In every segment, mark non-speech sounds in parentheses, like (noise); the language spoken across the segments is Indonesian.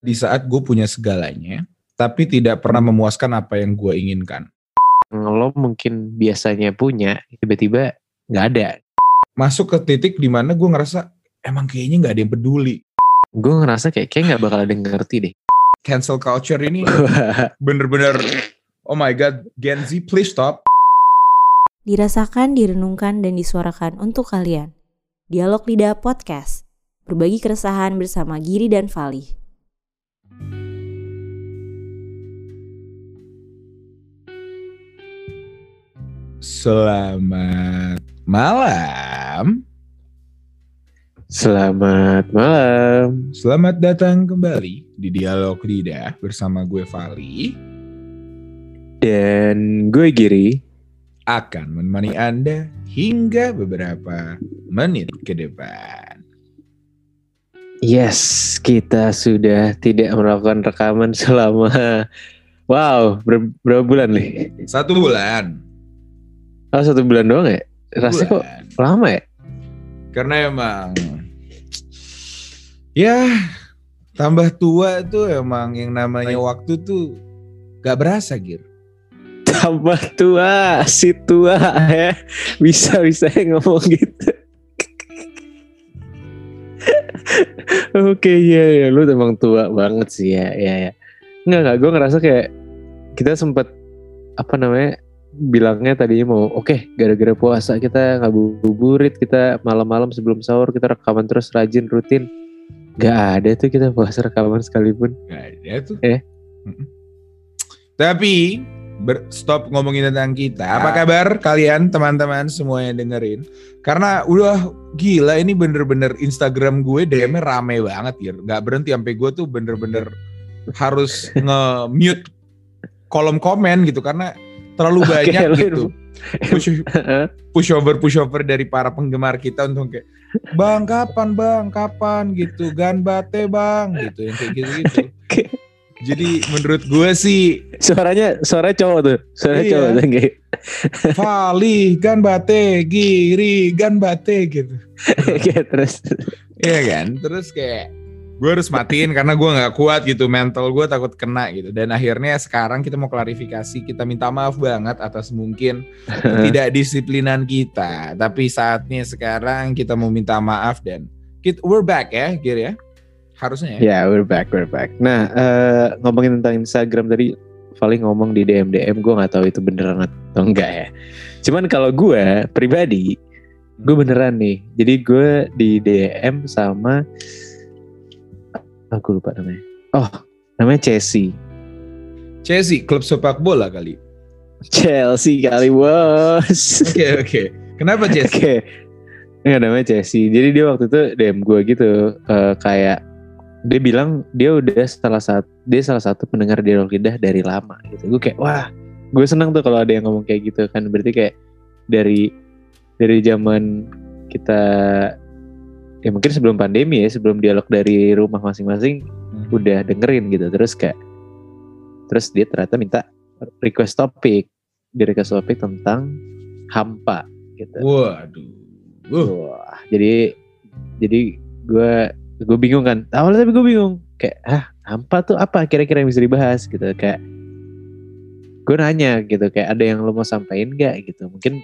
Di saat gue punya segalanya, tapi tidak pernah memuaskan apa yang gue inginkan. Lo mungkin biasanya punya, tiba-tiba nggak ada. Masuk ke titik di mana gue ngerasa emang kayaknya nggak ada yang peduli. Gue ngerasa kayak kayak nggak bakal ada yang ngerti deh. Cancel culture ini (laughs) bener-bener, oh my god, Gen Z please stop. Dirasakan, direnungkan, dan disuarakan untuk kalian. Dialog Lidah Podcast. Berbagi keresahan bersama Giri dan Fali. Selamat malam. Selamat malam. Selamat datang kembali di Dialog Lidah bersama gue Fali Dan gue Giri. akan menemani Anda hingga beberapa menit ke depan. Yes, kita sudah tidak melakukan rekaman selama wow ber berapa bulan nih? Satu bulan. Oh satu bulan doang ya? Rasanya kok lama ya? Karena emang ya tambah tua tuh emang yang namanya waktu tuh gak berasa Gir. Tambah tua, si tua ya. Bisa bisa ngomong gitu. Oke iya ya, lu emang tua banget sih ya, ya ya. Enggak enggak, gue ngerasa kayak kita sempet apa namanya bilangnya tadinya mau oke gara-gara puasa kita ngabuburit kita malam-malam sebelum sahur kita rekaman terus rajin rutin Gak ada tuh kita puasa rekaman sekalipun Gak ada tuh. Eh. Mm-mm. Tapi ber- stop ngomongin tentang kita. Apa kabar kalian teman-teman semua yang dengerin? Karena udah gila ini bener-bener Instagram gue DM-nya rame banget ya. Gak berhenti sampai gue tuh bener-bener harus (laughs) nge-mute kolom komen gitu karena terlalu banyak lu- gitu. Push, (laughs) pushover pushover dari para penggemar kita untuk kayak bang kapan bang? Kapan? gitu. Gan bate bang. Gitu yang kayak gitu gitu (laughs) jadi menurut gue sih Suaranya suaranya cowok tuh Suaranya Iya. cowok tuh kayak (laughs) Fali gan bate giri gan bate gitu. (laughs) Kayak terus. Iya kan? Terus kayak gue harus matiin karena gue nggak kuat gitu mental gue takut kena gitu. Dan akhirnya sekarang kita mau klarifikasi kita minta maaf banget atas mungkin (laughs) tidak disiplinan kita. Tapi saatnya sekarang kita mau minta maaf dan kita, we're back ya Gir ya? Harusnya ya? Ya, we're back, we're back. Nah, eh, ngomongin tentang Instagram tadi, paling ngomong di DM DM, gue nggak tahu itu beneran atau enggak ya. Cuman kalau gue pribadi, gue beneran nih. Jadi gue di DM sama, aku lupa namanya. Oh, namanya Chelsea. Chelsea klub sepak bola kali Chelsea kali bos. oke oke kenapa Oke. Chelsea Enggak namanya Chelsea. Jadi dia waktu itu DM gue gitu eh, kayak dia bilang dia udah salah satu dia salah satu pendengar dialog lidah dari lama gitu. Gue kayak wah, gue seneng tuh kalau ada yang ngomong kayak gitu kan berarti kayak dari dari zaman kita ya mungkin sebelum pandemi ya, sebelum dialog dari rumah masing-masing udah dengerin gitu. Terus kayak terus dia ternyata minta request topik, di request topik tentang hampa gitu. waduh uh, Wah, jadi jadi gue gue bingung kan. Awalnya tapi gue bingung. Kayak ah hampa tuh apa kira-kira yang bisa dibahas? Gitu. Kayak gue nanya gitu kayak ada yang lo mau sampaikan gak gitu. Mungkin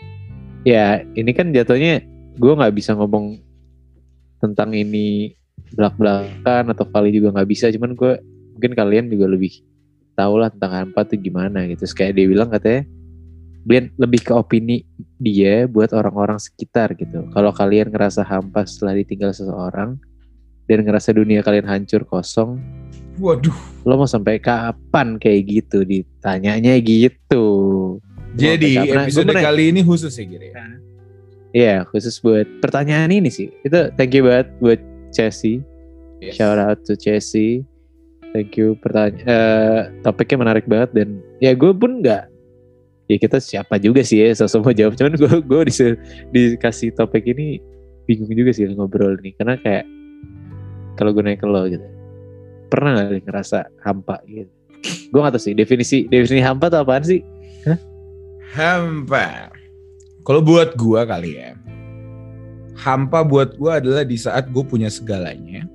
ya ini kan jatuhnya gue nggak bisa ngomong tentang ini belak belakan atau kali juga nggak bisa. Cuman gue mungkin kalian juga lebih tahu lah tentang hampa tuh gimana gitu. Terus kayak dia bilang katanya Biar lebih ke opini dia buat orang-orang sekitar gitu. Kalau kalian ngerasa hampa setelah ditinggal seseorang dan ngerasa dunia kalian hancur kosong, waduh lo mau sampai kapan kayak gitu? Ditanyanya gitu. jadi episode mau kali ini khusus ya Gir ya Iya, khusus buat pertanyaan ini sih. Itu thank you banget buat Chelsea. Yes. Shout out to Chelsea. Thank you pertanyaan. eh, topiknya menarik banget dan ya gue pun nggak ya kita siapa juga sih ya sosok mau jawab cuman gue gue dikasih topik ini bingung juga sih ngobrol nih karena kayak kalau gue naik ke lo gitu pernah gak sih ngerasa hampa gitu gue gak tau sih definisi definisi hampa tuh apaan sih hampa kalau buat gua kali ya hampa buat gua adalah di saat gue punya segalanya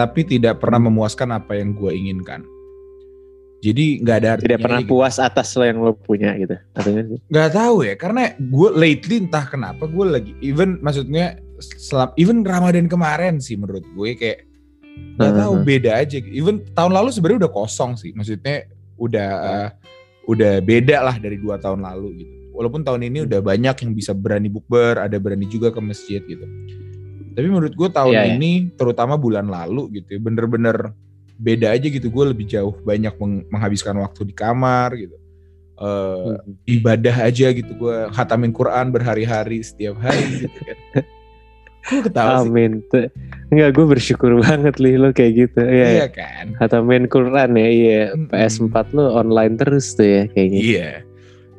tapi tidak pernah memuaskan apa yang gue inginkan. Jadi nggak ada artinya. Tidak pernah gitu. puas atas lo yang lo punya gitu. Artinya sih. Nggak tahu ya, karena gue lately entah kenapa gue lagi even maksudnya selap even Ramadan kemarin sih menurut gue kayak nggak tahu Mhm. beda aja. Even tahun lalu sebenarnya udah kosong sih, maksudnya udah eh, udah beda lah dari dua tahun lalu gitu. Walaupun tahun ini udah banyak yang bisa berani bukber, ada berani juga ke masjid gitu. Tapi menurut gue tahun Iya, iya. ini, terutama bulan lalu gitu, ya, bener-bener beda aja gitu. Gue lebih jauh banyak meng- menghabiskan waktu di kamar gitu. Eh, Mhm. ibadah aja gitu gue khatamin Quran berhari-hari setiap hari gitu kan. (laughs) Kok ketawa sih? Amin. Tuh. Enggak, gue bersyukur (laughs) banget li lo kayak gitu. Iya. Iya iya. kan? Kata main Quran ya, iya. Mm-mm. PS4 lo online terus tuh ya kayaknya. Iya.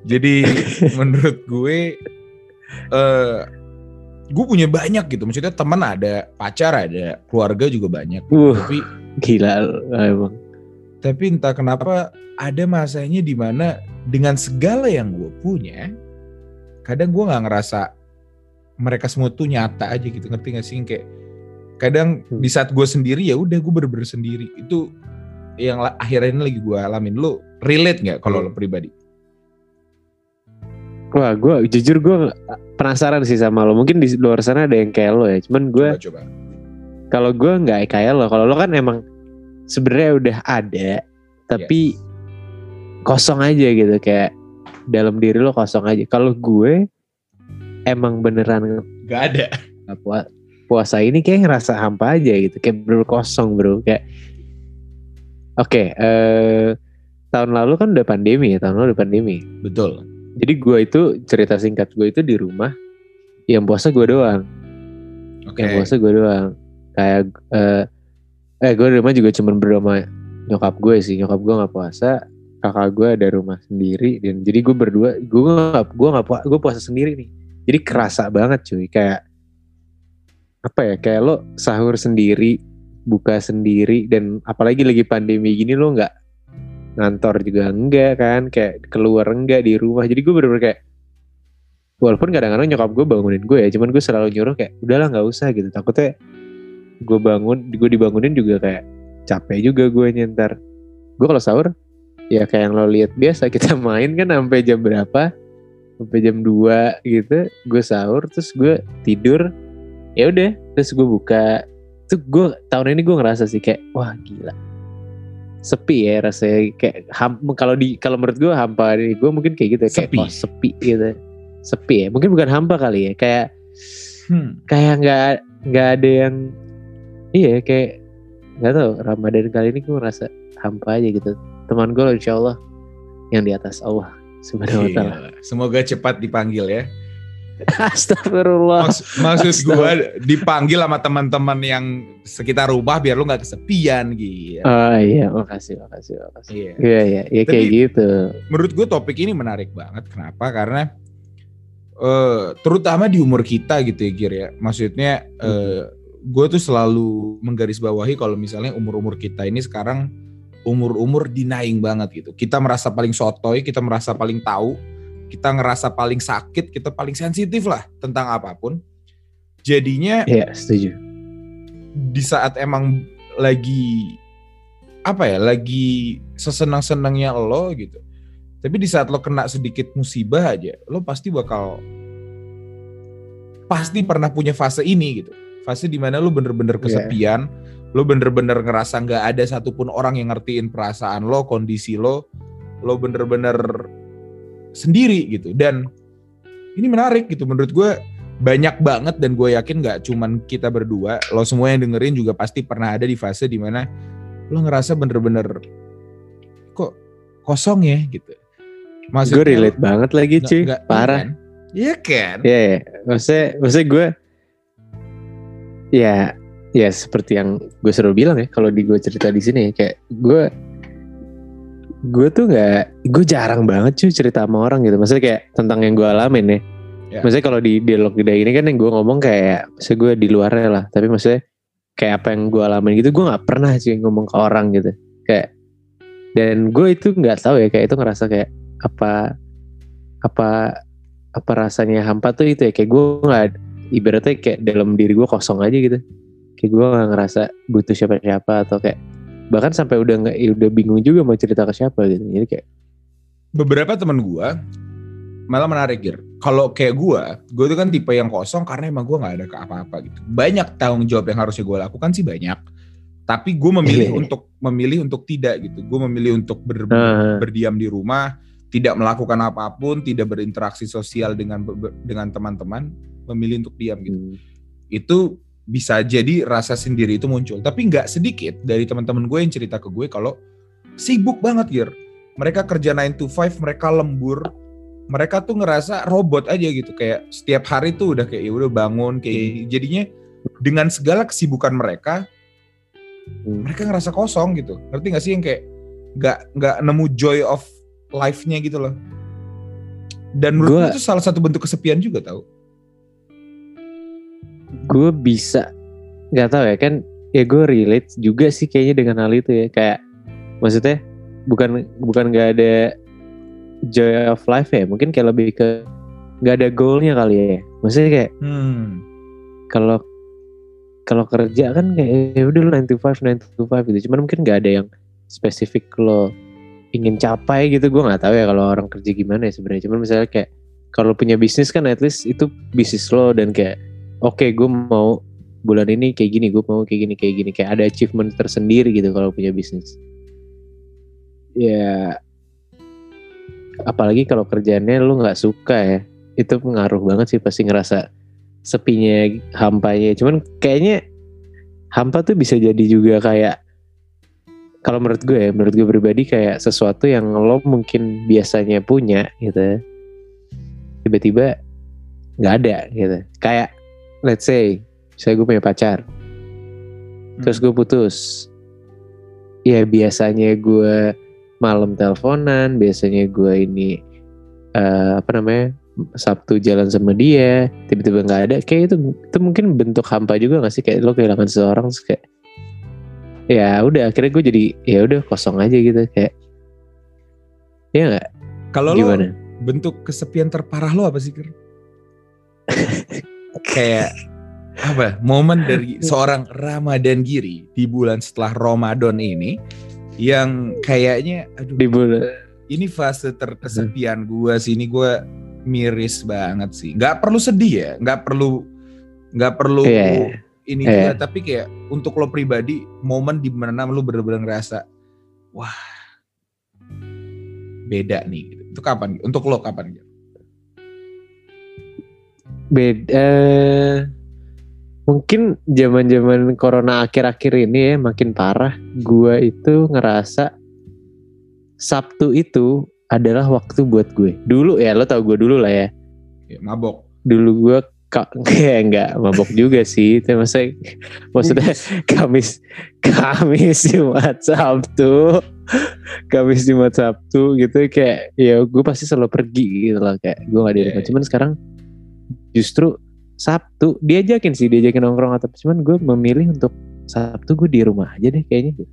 Jadi (laughs) menurut gue eh gue punya banyak gitu. Maksudnya teman ada, pacar ada, keluarga juga banyak. Uh, Tapi gila emang. tapi entah kenapa ada masanya di mana dengan segala yang gue punya, kadang gue nggak ngerasa mereka semua tuh nyata aja gitu. Ngerti gak sih? Kayak kadang Hmm. di saat gue sendiri ya udah gue bener-bener sendiri. Itu yang akhirnya ini lagi gue alamin. Lo relate nggak kalau Hmm. lo pribadi? Wah, gue jujur gue penasaran sih sama lo. Mungkin di luar sana ada yang kayak lo ya. Cuman gue kalau gue nggak kayak lo. Kalau lo kan emang sebenarnya udah ada, tapi kosong aja gitu kayak dalam diri lo kosong aja. Kalau gue emang beneran Gak ada. nggak pua- puasa ini kayak ngerasa hampa aja gitu kayak bener kosong bro kayak oke eh tahun lalu kan udah pandemi ya tahun lalu udah pandemi Betul. jadi gue itu cerita singkat gue itu di rumah yang puasa gue doang Oke. yang puasa gue doang kayak eh eh gue di rumah juga cuman berdua sama nyokap gue sih nyokap gue nggak puasa kakak gue ada rumah sendiri dan jadi gue berdua gue nggak gue nggak puasa gue puasa sendiri nih jadi kerasa banget cuy. Kayak apa ya kayak lo sahur sendiri buka sendiri dan apalagi lagi pandemi gini lo nggak ngantor juga enggak kan? Kayak keluar enggak di rumah. Jadi gue bener-bener kayak walaupun kadang-kadang nyokap gue bangunin gue ya cuman gue selalu nyuruh kayak udahlah nggak usah gitu. Takutnya gue bangun gue dibangunin juga kayak capek juga gue nyentar gue kalau sahur ya kayak yang lo lihat biasa (laughs) kita main kan sampai jam berapa sampai jam 2 gitu gue sahur terus gue tidur ya udah terus gue buka. Tuh gue tahun ini gue ngerasa sih kayak wah gila. Sepi ya rasanya kayak ham, kalau di kalau menurut gue hampa di gue mungkin kayak gitu ya, kayak Sepi. oh, sepi gitu. Sepi ya mungkin bukan hampa kali ya kayak Hmm. kayak nggak nggak ada yang iya kayak nggak tahu Ramadan kali ini gue ngerasa hampa aja gitu. Teman gue insya Allah yang di atas Allah subhanahu wa taala Gila. Semoga cepat dipanggil ya. (laughs) astagfirullah Maks- maksud gue dipanggil sama teman-teman yang sekitar rumah biar lu nggak kesepian gitu. oh iya makasih makasih makasih Iya. iya iya ya kayak gitu Menurut gue topik ini menarik banget. Kenapa? Karena eh terutama di umur kita gitu ya Gir ya. Maksudnya eh gue tuh selalu menggarisbawahi kalau misalnya umur-umur kita ini sekarang umur-umur denying banget gitu. Kita merasa paling sotoy, kita merasa paling tahu, kita ngerasa paling sakit, kita paling sensitif lah tentang apa pun. Jadinya iya setuju di saat emang lagi apa ya lagi sesenang-senangnya lo gitu tapi di saat lo kena sedikit musibah aja lo pasti bakal pasti pernah punya fase ini gitu fase di mana lo bener-bener Iya. kesepian lo bener-bener ngerasa nggak ada satupun orang yang ngertiin perasaan lo kondisi lo lo bener-bener sendiri gitu. Dan ini menarik gitu menurut gue banyak banget dan gue yakin nggak cuman kita berdua lo semua yang dengerin juga pasti pernah ada di fase di mana lo ngerasa bener-bener kok kosong ya gitu. Gue relate banget lagi cuy. nggak- parah. iya kan? Iya, ya. maksudnya, maksudnya gue, ya, ya seperti yang gue selalu bilang ya, kalau di gue cerita di sini ya, kayak gue, gue tuh nggak, gue jarang banget cuy cerita sama orang gitu, maksudnya kayak tentang yang gue alamin ya. Ya. Maksudnya kalau di dialog gede ini kan yang gue ngomong kayak, maksudnya gue di luarnya lah, tapi maksudnya kayak apa yang gue alamin gitu, gue nggak pernah sih ngomong ke orang gitu, kayak, dan gue itu nggak tahu ya, kayak itu ngerasa kayak apa, apa apa rasanya hampa tuh itu ya. Kayak gue nggak ibaratnya kayak dalam diri gue kosong aja gitu kayak gue nggak ngerasa butuh siapa-siapa atau kayak bahkan sampai udah nggak ya udah bingung juga mau cerita ke siapa gitu jadi kayak beberapa teman gua malah menarik Gir. Kalau kayak gua, gua itu kan tipe yang kosong karena emang gua nggak ada ke apa-apa gitu. Banyak tanggung jawab yang harusnya gua lakukan sih banyak. Tapi gue memilih Iya. untuk memilih untuk tidak gitu. Gue memilih untuk ber- berdiam di rumah, tidak melakukan apa pun, tidak berinteraksi sosial dengan dengan teman-teman, memilih untuk diam gitu. hmm, Itu bisa jadi rasa sendiri itu muncul. Tapi nggak sedikit dari teman-teman gue yang cerita ke gue kalau sibuk banget Gir. Mereka kerja 9 to 5, mereka lembur, mereka tuh ngerasa robot aja gitu kayak setiap hari tuh udah kayak ya udah bangun kayak gini. jadinya dengan segala kesibukan mereka hmm. mereka ngerasa kosong gitu ngerti gak sih yang kayak nggak nggak nemu joy of life-nya gitu loh dan menurut Gua- gue itu salah satu bentuk kesepian juga tau gue bisa nggak tahu ya kan ya gue relate juga sih kayaknya dengan hal itu ya kayak maksudnya bukan bukan nggak ada joy of life ya mungkin kayak lebih ke nggak ada goalnya kali ya maksudnya kayak hmm. kalau kalau kerja kan kayak ya udah lu 9 to 5 9 to 5 gitu cuman mungkin nggak ada yang spesifik lo ingin capai gitu gue nggak tahu ya kalau orang kerja gimana ya sebenarnya cuman misalnya kayak kalau punya bisnis kan at least itu bisnis lo dan kayak oke gue mau bulan ini kayak gini gue mau kayak gini kayak gini. Kayak ada achievement tersendiri gitu kalau punya bisnis. Ya apalagi kalau kerjaannya lu nggak suka ya itu pengaruh banget sih pasti ngerasa sepinya hampanya. Cuman kayaknya hampa tuh bisa jadi juga kayak kalau menurut gue ya menurut gue pribadi kayak sesuatu yang lo mungkin biasanya punya gitu tiba-tiba nggak ada gitu. Kayak let's say saya gue punya pacar. Terus gue putus. Ya biasanya gue malam teleponan biasanya gue ini eh, apa namanya Sabtu jalan sama dia tiba-tiba nggak ada. Kayak itu itu mungkin bentuk hampa juga gak sih? Kayak lo kehilangan seseorang terus kayak ya udah akhirnya gue jadi ya udah kosong aja gitu kayak. Ya nggak? Kalau lo bentuk kesepian terparah lo apa sih? (laughs) kayak apa momen dari (laughs) seorang Ramadan Giri di bulan setelah Ramadan ini yang kayaknya aduh di bulan ini fase terkesepian gue sih ini gue miris banget sih nggak perlu sedih ya nggak perlu nggak perlu Iya, iya. ini Iya. juga tapi kayak untuk lo pribadi momen di mana lo bener-bener ngerasa wah beda nih gitu. itu kapan untuk lo kapan gitu? Beda mungkin zaman-zaman corona akhir-akhir ini ya makin parah. Gua itu ngerasa Sabtu itu adalah waktu buat gue. Dulu ya lo tau gue dulu lah ya. Ya, mabok. Dulu gue ka- (laughs) kayak nggak mabok juga sih. Itu maksudnya maksudnya (laughs) Kamis Kamis Jumat Sabtu. Kamis Jumat Sabtu gitu kayak ya gue pasti selalu pergi gitu loh kayak gue gak di rumah Iya. cuman sekarang justru Sabtu diajakin sih diajakin nongkrong atau cuman gue memilih untuk Sabtu gue di rumah aja deh kayaknya gitu.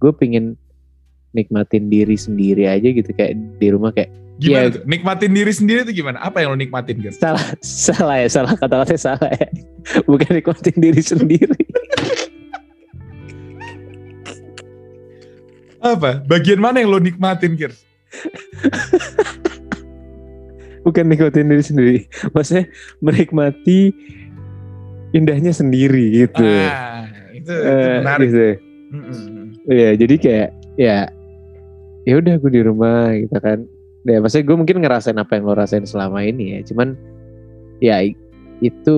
gue pingin nikmatin diri sendiri aja gitu kayak di rumah kayak gimana Ya. tuh? Nikmatin diri sendiri tuh gimana? Apa yang lo nikmatin gitu salah salah ya salah kata-katanya salah ya. Bukan nikmatin diri sendiri. Apa? Bagian mana yang lo nikmatin Kir (laughs) bukan nikmatin diri sendiri (laughs) maksudnya menikmati indahnya sendiri gitu ah itu, itu Eh, menarik gitu. Mm-mm. Iya, jadi kayak ya ya udah gue di rumah gitu kan. Ya maksudnya gue mungkin ngerasain apa yang lo rasain selama ini ya. Cuman ya itu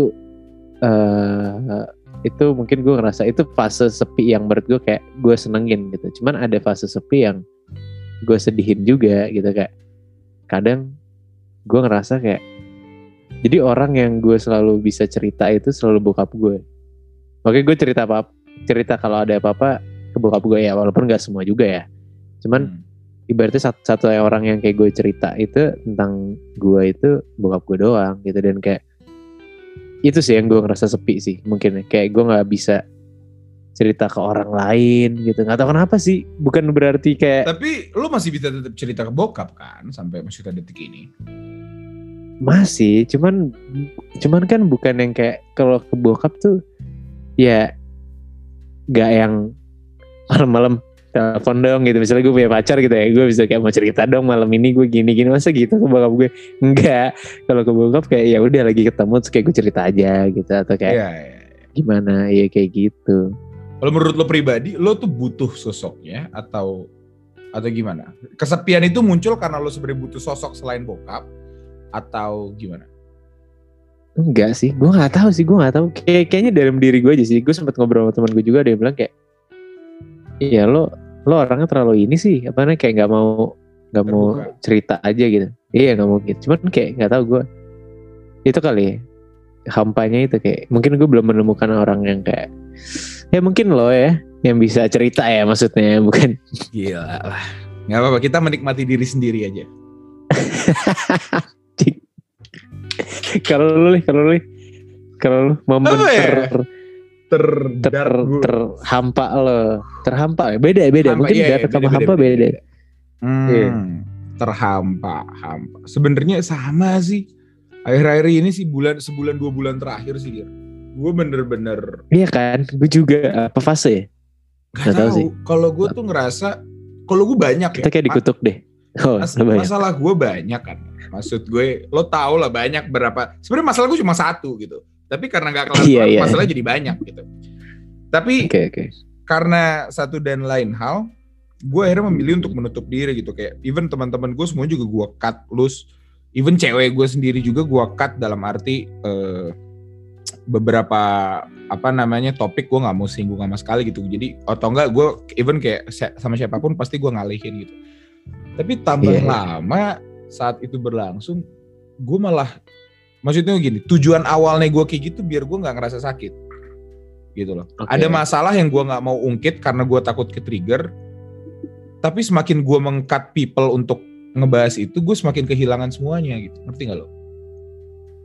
eh itu mungkin gue ngerasa itu fase sepi yang menurut gue kayak gue senengin gitu. Cuman ada fase sepi yang gue sedihin juga gitu kayak kadang gue ngerasa kayak jadi orang yang gue selalu bisa cerita itu selalu bokap gue. Makanya gue cerita apa cerita kalau ada apa-apa ke bokap gue ya walaupun gak semua juga ya cuman Hmm. ibaratnya satu, satu orang yang kayak gue cerita itu tentang gue itu bokap gue doang gitu dan kayak itu sih yang gue ngerasa sepi sih mungkin ya. kayak gue nggak bisa cerita ke orang lain gitu nggak tahu kenapa sih bukan berarti kayak tapi lo masih bisa tetap cerita ke bokap kan sampai masih detik ini masih cuman cuman kan bukan yang kayak kalau ke bokap tuh ya gak yang malam-malam telepon dong gitu. Misalnya gue punya pacar gitu ya gue bisa kayak mau cerita dong malam ini gue gini gini masa gitu ke bokap gue? Enggak kalau ke bokap kayak ya udah lagi ketemu terus kayak gue cerita aja gitu atau kayak Iya, iya. gimana ya kayak gitu. Kalau menurut lo pribadi, lo tuh butuh sosoknya atau atau gimana? Kesepian itu muncul karena lo sebenarnya butuh sosok selain bokap atau gimana? enggak sih gue nggak tahu sih gue nggak tahu. Kayak kayaknya dalam diri gue aja sih. Gue sempat ngobrol sama teman gue juga yang bilang kayak iya lo lo orangnya terlalu ini sih. Apa namanya kayak nggak mau nggak mau cerita aja gitu. Iya nggak mungkin cuman kayak nggak tahu gue itu kali ya hampanya itu kayak mungkin gue belum menemukan orang yang kayak ya mungkin lo ya yang bisa cerita ya maksudnya bukan? Gila lah. Gak apa-apa, kita menikmati diri sendiri aja. (laughs) (laughs) kalau lu nih kalau lu nih kalau lu momen Apa ya? ter Ter, ter, gue. terhampa lo terhampa ya beda ya beda Hampa, mungkin iya, iya, dark sama beda, hampa beda, beda, beda. Hmm, Iya. terhampa, hampa. Sebenarnya sama sih. Akhir-akhir ini sih bulan sebulan dua bulan terakhir sih dia. Gue bener-bener iya kan gue juga apa fase ya gak tahu tahu. sih. Kalau gue tuh ngerasa, kalau gue banyak kita ya. kayak dikutuk deh (laughs) oh Mas- lu banyak masalah gue banyak kan. Maksud gue, lo tau lah banyak berapa. Sebenarnya masalah gue cuma satu gitu. Tapi karena nggak kelar Iya, iya. masalahnya jadi banyak gitu. Tapi oke oke karena satu dan lain hal, gue akhirnya memilih untuk menutup diri gitu. Kayak even teman-teman gue semua juga gue cut loose. Even cewek gue sendiri juga gue cut dalam arti eh, beberapa apa namanya topik gue nggak mau singgung sama sekali gitu. Jadi atau enggak gue even kayak sama siapa pun pasti gue ngalihin gitu. Tapi tambah iya. lama saat itu berlangsung, gue malah maksudnya gini, tujuan awalnya gue kayak gitu biar gue nggak ngerasa sakit, gitu loh. Oke. Ada masalah yang gue nggak mau ungkit karena gue takut ke trigger. Tapi semakin gue mengkat people untuk ngebahas itu, gue semakin kehilangan semuanya gitu. Ngerti gak lo?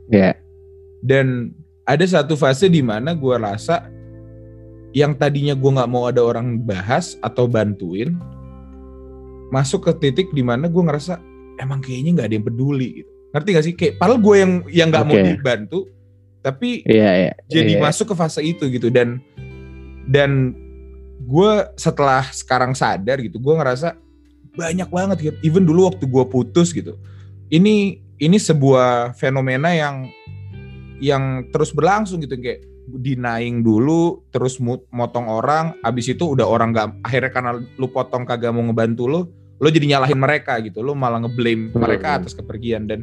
ya Dan ada satu fase di mana gue rasa yang tadinya gue nggak mau ada orang bahas atau bantuin, masuk ke titik di mana gue ngerasa emang kayaknya nggak ada yang peduli gitu. Ngerti gak sih? Kayak padahal gue yang yang nggak mau Oke. dibantu, tapi iya iya jadi iya. masuk ke fase itu gitu dan dan gue setelah sekarang sadar gitu gue ngerasa banyak banget gitu even dulu waktu gue putus gitu ini ini sebuah fenomena yang yang terus berlangsung gitu kayak denying dulu terus motong orang abis itu udah orang gak akhirnya karena lu potong kagak mau ngebantu lu lo jadi nyalahin mereka gitu lo malah ngeblame Hmm. mereka atas kepergian. Dan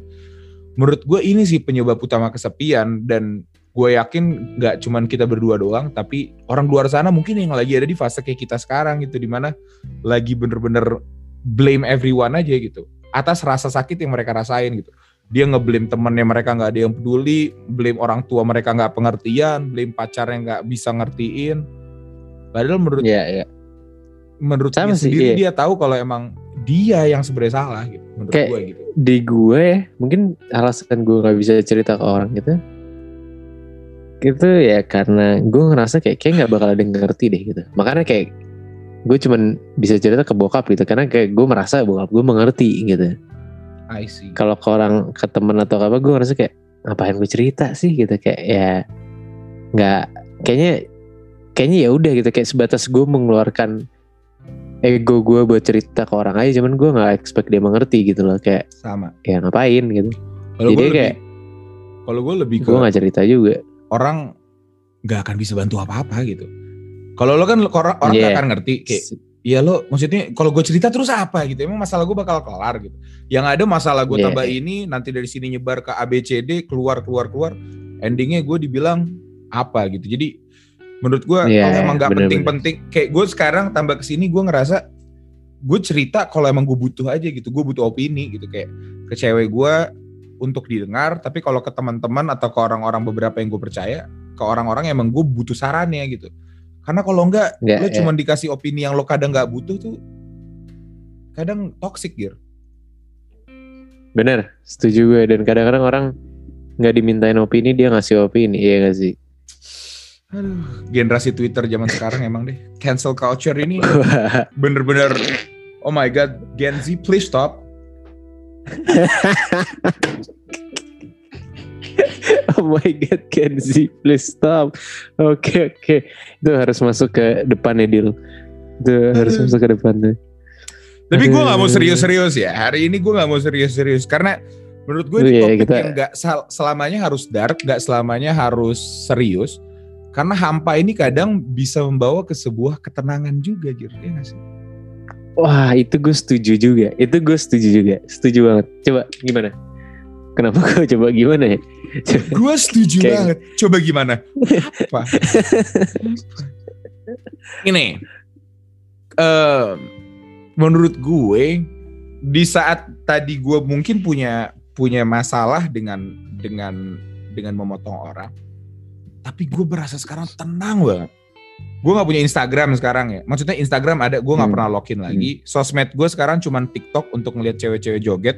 menurut gue ini sih penyebab utama kesepian. Dan gue yakin nggak cuman kita berdua doang tapi orang luar sana mungkin yang lagi ada di fase kayak kita sekarang gitu di mana lagi bener-bener blame everyone aja gitu. Atas rasa sakit yang mereka rasain gitu. Dia ngeblame temennya mereka nggak ada yang peduli blame orang tua mereka nggak pengertian blame pacarnya nggak bisa ngertiin. Padahal menurut iya iya. menurut Sama dia sih, sendiri iya. dia tahu kalau emang dia yang sebenarnya salah gitu menurut Kayak- gue gitu. di gue ya, mungkin alasan gue nggak bisa cerita ke orang gitu. Itu ya karena gue ngerasa kayak kayak nggak bakal ada yang ngerti deh gitu. Makanya kayak gue cuman bisa cerita ke bokap gitu karena kayak gue merasa bokap gue mengerti gitu. I see. Kalau ke orang ke temen atau apa gue ngerasa kayak ngapain gue cerita sih? gitu kayak ya nggak kayaknya kayaknya ya udah gitu kayak sebatas gue mengeluarkan ego gue buat cerita ke orang aja cuman gue nggak expect dia mengerti gitu loh kayak sama ya ngapain gitu kalau Jadi kayak- kalau gue lebih ke gue nggak cerita juga orang nggak akan bisa bantu apa-apa gitu. Kalau lo kan orang orang nggak Iya. akan ngerti kayak ya lo maksudnya kalau gue cerita terus apa gitu. Emang masalah gue bakal kelar gitu. Yang ada masalah gue Iya. tambah ini nanti dari sini nyebar ke ABCD keluar keluar keluar. Endingnya gue dibilang apa gitu. Jadi menurut gue Iya, kalau emang bener-bener. penting-penting kayak gue sekarang tambah ke sini gue ngerasa gue cerita kalau emang gue butuh aja gitu. Gue butuh opini gitu kayak ke cewek gue untuk didengar tapi kalau ke teman-teman atau ke orang-orang beberapa yang gue percaya ke orang-orang emang gue butuh sarannya gitu karena kalau enggak Nggak, lo ya. cuma dikasih opini yang lo kadang nggak butuh tuh kadang toxic gitu bener setuju gue dan kadang-kadang orang nggak dimintain opini dia ngasih opini iya gak sih Aduh, generasi Twitter zaman sekarang emang deh. Cancel culture ini (laughs) bener-bener oh my god Gen Z please stop. (laughs) Oh my god Kenzi please stop. Oke oke. Itu harus masuk ke depannya deal itu harus masuk ke depannya. Tapi gue nggak mau serius-serius ya. Hari ini gue nggak mau serius-serius. Karena menurut gue Oh ini iya, topik kita- yang sel- selamanya harus dark, nggak selamanya harus serius. Karena hampa ini kadang bisa membawa ke sebuah ketenangan juga. Iya nggak sih? wah itu gue setuju juga itu gue setuju juga setuju banget coba gimana kenapa gue (laughs) coba gimana ya Gue setuju Kayak- banget. Coba gimana? Apa? (laughs) Ini, eh menurut gue di saat tadi gue mungkin punya punya masalah dengan dengan dengan memotong orang, tapi gue berasa sekarang tenang banget. Gue nggak punya Instagram sekarang ya. Maksudnya Instagram ada, gue nggak Hmm. pernah login lagi. Sosmed gue sekarang cuman TikTok untuk ngeliat cewek-cewek joget.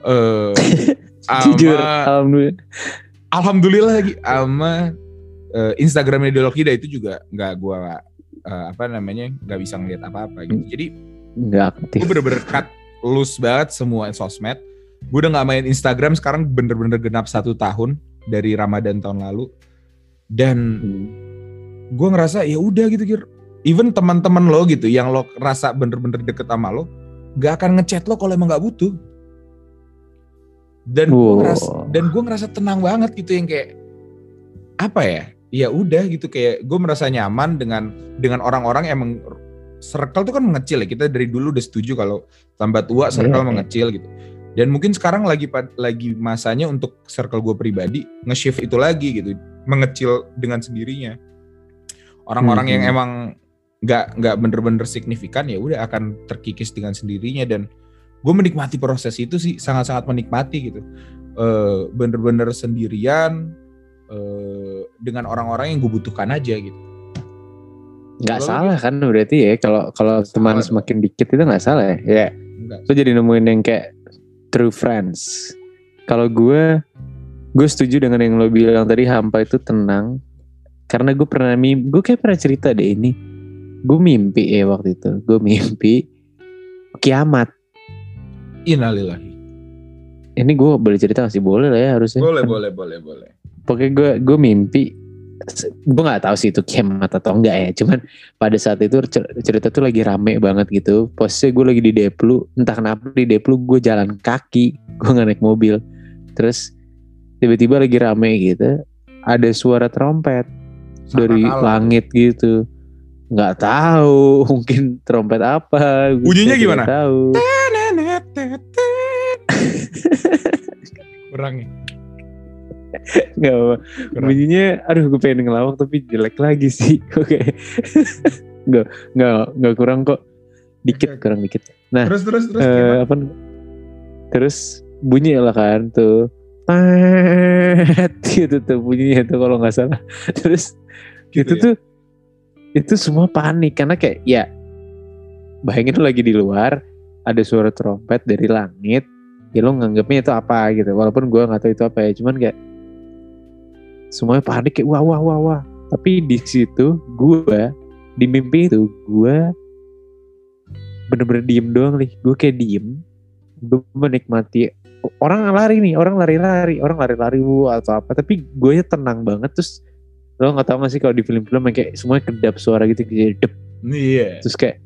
Eh, (laughs) jujur alhamdulillah alhamdulillah lagi sama eh, Instagramnya Ideologida itu juga nggak gua eh, apa namanya nggak bisa ngeliat apa-apa gitu. Hmm. Jadi nggak aktif gue bener-bener cut loose banget semua sosmed. Gue udah nggak main Instagram sekarang bener-bener genap satu tahun dari Ramadan tahun lalu. Dan Hmm. gue ngerasa ya udah gitu Gir. Even teman-teman lo gitu yang lo rasa bener-bener deket sama lo, gak akan ngechat lo kalau emang nggak butuh. Dan gue ngerasa dan gue ngerasa tenang banget gitu yang kayak apa ya? Ya udah gitu kayak gue merasa nyaman dengan dengan orang-orang yang emang circle tuh kan mengecil ya. Kita dari dulu udah setuju kalau tambah tua circle Iya, iya. mengecil gitu. Dan mungkin sekarang lagi lagi masanya untuk circle gue pribadi nge-shift itu lagi gitu, mengecil dengan sendirinya. Orang-orang yang Mhm. emang nggak nggak bener-bener signifikan ya udah akan terkikis dengan sendirinya dan gue menikmati proses itu sih sangat-sangat menikmati gitu. Eh, bener-bener sendirian eh, dengan orang-orang yang gue butuhkan aja gitu. nggak salah kan berarti ya kalau kalau teman Salah semakin dikit itu nggak salah ya ya lu jadi nemuin yang kayak true friends kalau gue gue setuju dengan yang lo bilang tadi hampa itu tenang. Karena gue pernah mimpi gue kayak pernah cerita deh ini gue mimpi ya waktu itu. Gue mimpi kiamat. Innalillahi. ini gue boleh cerita masih boleh lah ya harusnya. Boleh, Kan boleh, boleh, boleh. pokoknya gue gue mimpi gue nggak tahu sih itu kiamat atau enggak ya. Cuman pada saat itu cer- cerita tuh lagi rame banget gitu. Posisinya gue lagi di Deplu entah kenapa di Deplu gue jalan kaki gue nggak naik mobil. Terus tiba-tiba lagi rame gitu ada suara trompet dari Sangkakala. langit gitu nggak tahu (laughs) mungkin trompet apa gue Bunyinya gimana? tahu (laughs) Kurang ya. nggak apa bunyinya aduh gue pengen ngelawak tapi jelek lagi sih (laughs) oke nggak nggak nggak kurang kok dikit oke. kurang dikit nah Terus terus terus gimana? apa terus bunyi lah kan tuh tet gitu tuh bunyinya tuh kalau nggak salah. (laughs) Terus Gitu itu ya? tuh itu semua panik karena kayak ya bayangin lu lagi di luar ada suara trompet dari langit ya lo nganggapnya itu apa gitu. Walaupun gua nggak tahu itu apa ya cuman kayak semuanya panik kayak wah wah wah wah. Tapi di situ gua di mimpi itu gua bener-bener diem doang nih. Gue kayak diem gue menikmati orang lari nih orang lari-lari orang lari-lari atau apa. Tapi gue nya tenang banget terus lo nggak tahu gak sih kalau di film-film yang kayak semuanya kedap suara gitu kayak dep. Iya. terus kayak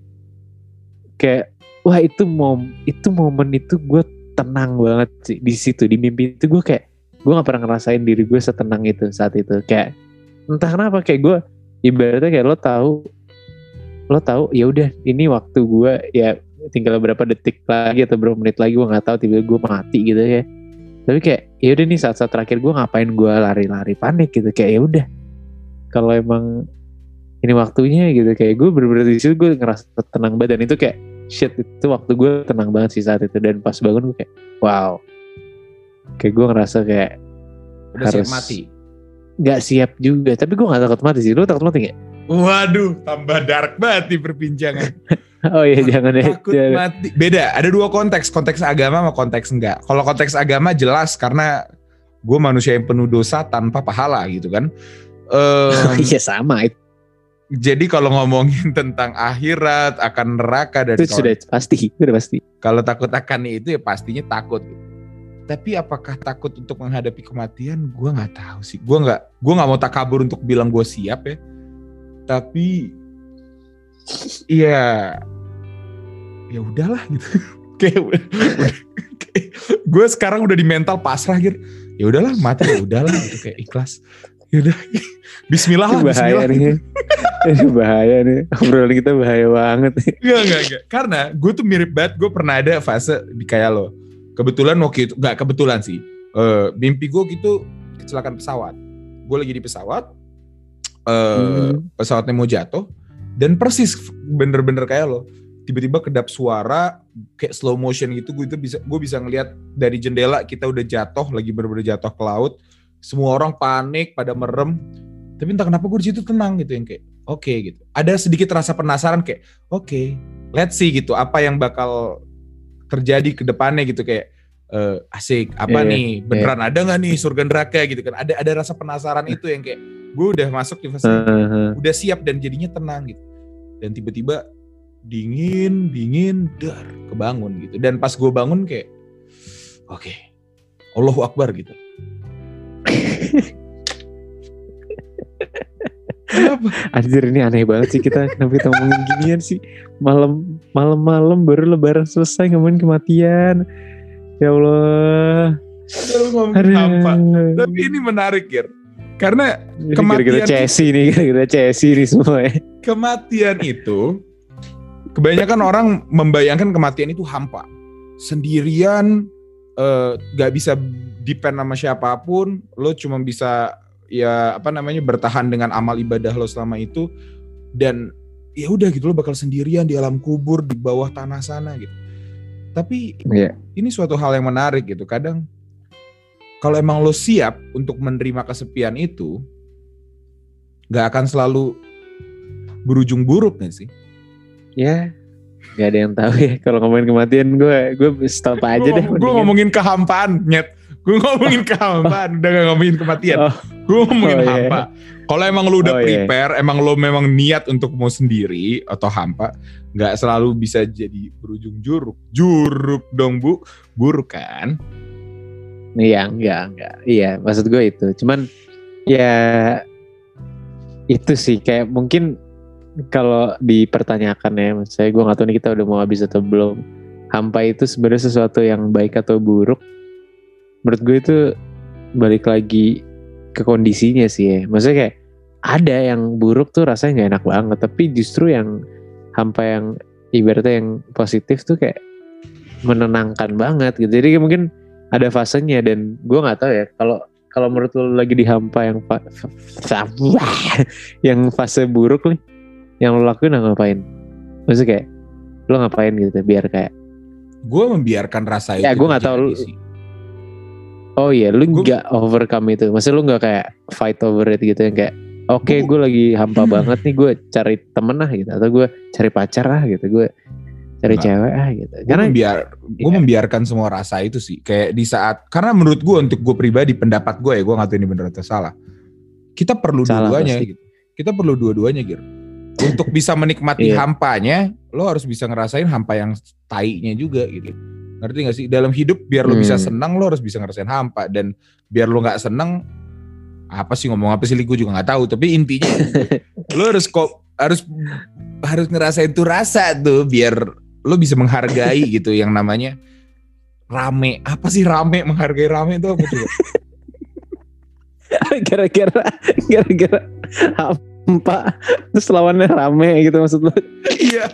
kayak wah itu mom itu momen itu gue tenang banget sih di situ di mimpi itu gue kayak gue nggak pernah ngerasain diri gue setenang itu saat itu. Kayak entah kenapa kayak gue ibaratnya kayak lo tahu lo tahu ya udah ini waktu gue ya tinggal berapa detik lagi atau berapa menit lagi gue nggak tahu tiba-tiba gue mati gitu ya tapi kayak ya udah nih saat-saat terakhir gue ngapain gue lari-lari panik gitu kayak ya udah kalau emang ini waktunya gitu kayak gue bener-bener di situ gue ngerasa tenang banget dan itu kayak shit itu waktu gue tenang banget sih saat itu dan pas bangun gue kayak wow kayak gue ngerasa kayak Udah siap Harus- mati. nggak siap juga tapi gue nggak takut mati sih lu takut mati gak? Waduh, tambah dark banget nih perbincangan. (laughs) oh iya jangan ya Takut jangan. mati. Beda, ada dua konteks, konteks agama sama konteks enggak. Kalau konteks agama jelas karena gue manusia yang penuh dosa tanpa pahala gitu kan. Em, iya sama itu, jadi kalau ngomongin tentang akhirat, akan neraka dan itu sudah pasti itu udah pasti kalau takut akan itu ya pastinya takut. tapi apakah takut untuk menghadapi kematian gue nggak tahu sih gue nggak gue nggak mau takabur untuk bilang gue siap ya tapi iya ya udahlah gitu (laughs) kayak gue sekarang udah di mental pasrah gitu ya udahlah mati ya udahlah gitu kayak ikhlas ya udah (laughs) Bismillah lah bahaya Bismillah nih (laughs) ini bahaya nih obrolan kita bahaya banget nih Enggak, enggak, enggak. Karena gue tuh mirip banget. Gue pernah ada fase di kayak lo. Kebetulan waktu itu, enggak kebetulan sih. Eh mimpi gue gitu kecelakaan pesawat. Gue lagi di pesawat. eh Hmm. Pesawatnya mau jatuh. Dan persis bener-bener kayak lo. Tiba-tiba kedap suara kayak slow motion gitu. Gue itu bisa gue bisa ngelihat dari jendela kita udah jatuh lagi bener-bener jatuh ke laut. Semua orang panik pada merem. Tapi entah kenapa gue di situ tenang gitu yang kayak oke gitu. Ada sedikit rasa penasaran kayak oke let's see gitu apa yang bakal terjadi ke depannya gitu kayak eh, asik apa Iya, nih? Beneran ada nggak nih surga neraka gitu kan? Ada ada rasa penasaran itu yang kayak gue udah masuk di fase Heeh. udah siap dan jadinya tenang gitu. Dan tiba-tiba dingin dingin dar kebangun gitu. Dan pas gue bangun kayak oke Allahu Akbar gitu. Kenapa? Anjir ini aneh banget sih kita. Kenapa kita ngomongin ginian sih? Malam malam-malam baru lebaran selesai ngomongin kematian ya Allah ngomong Aduh. hampa. Tapi ini menarik Gir. Karena Ini Kematian gara-gara Chelsea nih gara-gara Chelsea nih semua ya kematian itu kebanyakan orang membayangkan kematian itu hampa. Sendirian eh, gak bisa depend sama siapa pun, lo cuma bisa ya apa namanya bertahan dengan amal ibadah lo selama itu dan ya udah gitu lo bakal sendirian di alam kubur di bawah tanah sana gitu. Tapi Iya. ini suatu hal yang menarik gitu. Kadang kalau emang lo siap untuk menerima kesepian itu, nggak akan selalu berujung buruk gak sih? ya nggak ada yang tahu ya kalau ngomongin kematian gue gue stop aja deh Gue ngomongin kehampaan, nyet. Gue ngomongin (laughs) kehampaan, udah gak ngomongin kematian. Oh. Gue ngomongin Oh, iya. hampa. Kalau emang lo udah Oh, iya. prepare, emang lo memang niat untuk mau sendiri atau hampa, nggak selalu bisa jadi berujung juruk. Juruk dong bu, buruk kan? Iya, enggak, enggak. Iya, maksud gue itu. Cuman ya itu sih kayak mungkin kalau dipertanyakan ya, maksud saya gue nggak tahu nih kita udah mau habis atau belum. Hampa itu sebenarnya sesuatu yang baik atau buruk. Menurut gue itu balik lagi ke kondisinya sih ya. Maksudnya kayak ada yang buruk tuh rasanya nggak enak banget, tapi justru yang hampa yang ibaratnya yang positif tuh kayak menenangkan banget gitu. Jadi mungkin ada fasenya dan gue nggak tahu ya kalau kalau menurut lo lagi di hampa yang fa- yang fase buruk nih yang lo lakuin ngapain maksudnya kayak lo ngapain gitu biar kayak Gue membiarkan rasa itu. Ya, gua nggak tahu lu- sih. oh iya lu nggak overcome itu maksudnya lu nggak kayak fight over it gitu yang kayak oke Gua- gue lagi hampa (laughs) banget nih gue cari temen lah gitu atau gue cari pacar lah gitu gue cari Nggak. cewek ah gitu. Gue karena membiar gue Iya. membiarkan semua rasa itu sih kayak di saat karena menurut gue untuk gue pribadi pendapat gue ya gue nggak tahu ini benar atau salah. Kita perlu dua-duanya gitu. Kita perlu dua-duanya gitu untuk bisa menikmati (laughs) Iya. hampanya lo harus bisa ngerasain hampa yang tainya juga gitu. Ngerti gak sih? Dalam hidup biar lo bisa Hmm. senang lo harus bisa ngerasain hampa. Dan biar lo nggak senang apa sih ngomong apa sih gue juga nggak tahu. Tapi intinya (laughs) lo harus kok harus harus ngerasain tuh rasa tuh biar lo bisa menghargai (laughs) gitu yang namanya rame. Apa sih rame? Menghargai rame itu apa tuh (laughs) gara-gara gara-gara hampa terus lawannya rame gitu maksud lo. Iya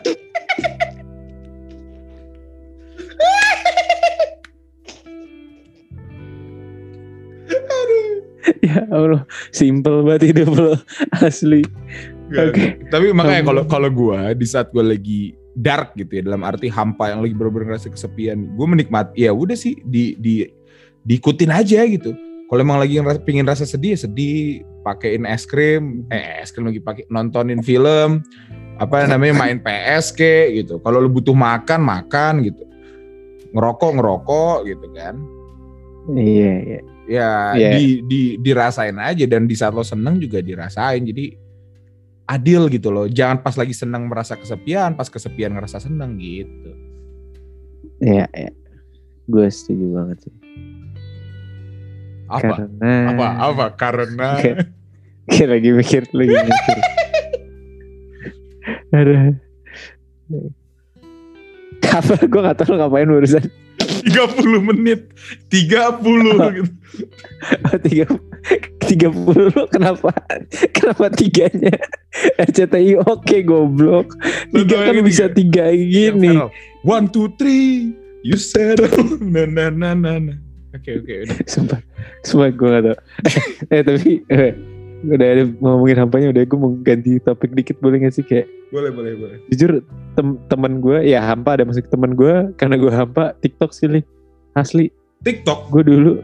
(laughs) ya Allah simple banget hidup lo asli. Oke. tapi makanya kalau kalau gue di saat gue lagi dark gitu ya dalam arti hampa yang lagi bener-bener ngerasa kesepian gue menikmati ya udah sih di di diikutin aja gitu. Kalau emang lagi ngerasa, pingin rasa sedih ya sedih. Pakein es krim eh es krim lagi pakai nontonin film apa namanya main PS ke gitu. Kalau lu butuh makan makan gitu. Ngerokok ngerokok gitu kan. Iya iya ya Iya. di, di dirasain aja dan di saat lo seneng juga dirasain jadi adil gitu loh jangan pas lagi seneng merasa kesepian pas kesepian ngerasa seneng gitu iya iya gue setuju banget sih Apa? Karena Apa? Apa? Karena (laughs) kayak lagi mikir lagi mikir. (laughs) Aduh. Apa? Gue gak tahu lo ngapain barusan. 30 menit 30 gitu. (laughs) Tiga, tiga puluh kenapa? Kenapa tiganya? (laughs) RCTI oke goblok. Lu Tiga tau kan bisa tiga gini. One two three You settle (laughs) na na na na na Oke oke udah Sumpah, sumpah gue gak tau. eh tapi eh, udah ada ngomongin hampanya udah gue mau ganti topik dikit boleh gak sih kayak? Boleh boleh boleh. Jujur tem teman gue ya hampa ada masuk teman gue karena gue hampa TikTok sih Li. asli. TikTok? Gue dulu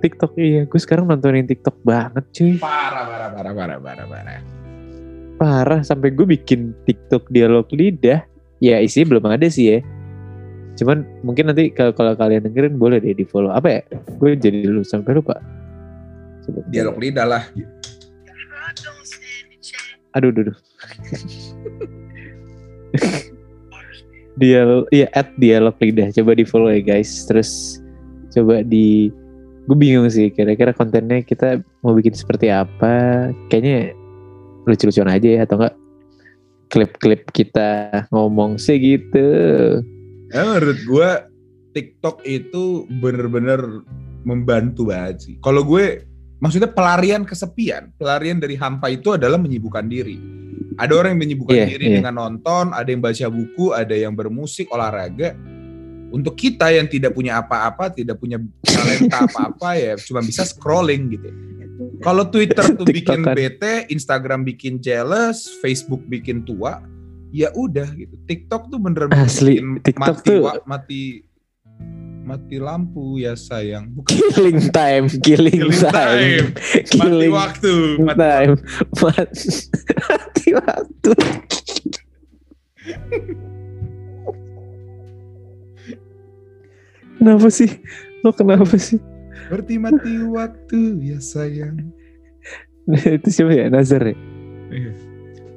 TikTok iya. Gue sekarang nontonin TikTok banget cuy. Parah parah parah parah parah parah. Parah sampai gue bikin TikTok dialog lidah. Ya isinya belum ada sih ya. Cuman mungkin nanti kalau kalau kalian dengerin boleh deh di follow apa ya? Gue jadi dulu sampai lupa. Coba. Dialog lidah lah aduh aduh, aduh. dialog iya at dialog lidah coba di follow ya guys. Terus coba di gue bingung sih kira-kira kontennya kita mau bikin seperti apa. Kayaknya lucu-lucuan aja ya atau enggak? Klip-klip kita ngomong sih gitu. Ya, Menurut gue TikTok itu bener-bener membantu banget sih. Kalau gue maksudnya pelarian kesepian Pelarian dari hampa itu adalah menyibukkan diri Ada orang yang menyibukkan Iya, diri iya. dengan nonton Ada yang baca buku Ada yang bermusik, olahraga Untuk kita yang tidak punya apa-apa Tidak punya talenta (laughs) apa-apa ya Cuma bisa scrolling gitu Kalau Twitter tuh bikin TikTokan. bete Instagram bikin jealous Facebook bikin tua Ya udah gitu TikTok tuh bener-bener Asli, bikin TikTok mati, tuh- mati mati lampu ya sayang bukan killing time killing, Killing time, time. mati killing waktu mati time mati, (laughs) mati waktu kenapa sih lo kenapa sih Berarti mati waktu ya sayang. (laughs) itu siapa ya Nazar ya Iya.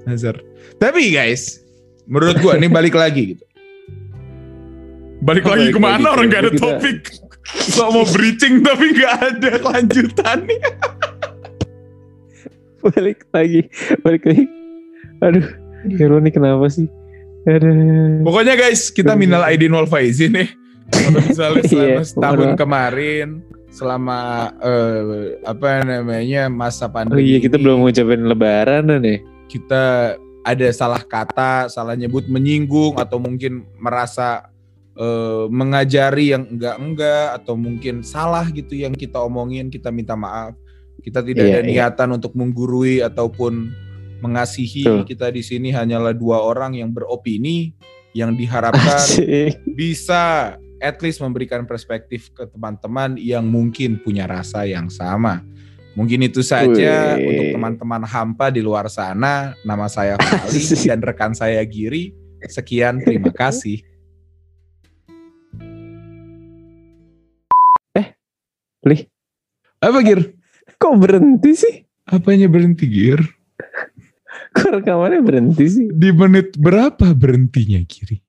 Nazar. Tapi guys, menurut gua nih balik lagi gitu. Balik Oh, lagi balik ke mana lagi, orang gak ada kita- topik. So mau breaching tapi gak ada kelanjutannya. (laughs) balik lagi balik lagi aduh Hero nih kenapa sih aduh Pokoknya guys, kita minal aidin wal faizin nih. Kalau misalnya (laughs) selama Iya, setahun mohon maaf. kemarin, selama eh, apa namanya masa oh pandemi iya kita ini, belum ngucapin lebaran nih kita ada salah kata, salah nyebut menyinggung atau mungkin merasa eh, mengajari yang enggak-enggak atau mungkin salah gitu yang kita omongin, kita minta maaf. Kita tidak Iya, ada iya. niatan untuk menggurui ataupun mengasihi. Betul. Kita di sini hanyalah dua orang yang beropini yang diharapkan Asik. bisa at least memberikan perspektif ke teman-teman yang mungkin punya rasa yang sama. Mungkin itu saja Wih. untuk teman-teman hampa di luar sana. Nama saya (laughs) Fali dan rekan saya Giri. Sekian, terima (laughs) kasih. Lih, Apa Gir? kok berhenti sih? Apanya berhenti Gir? Kok rekamannya berhenti sih? Di menit berapa berhentinya Giri?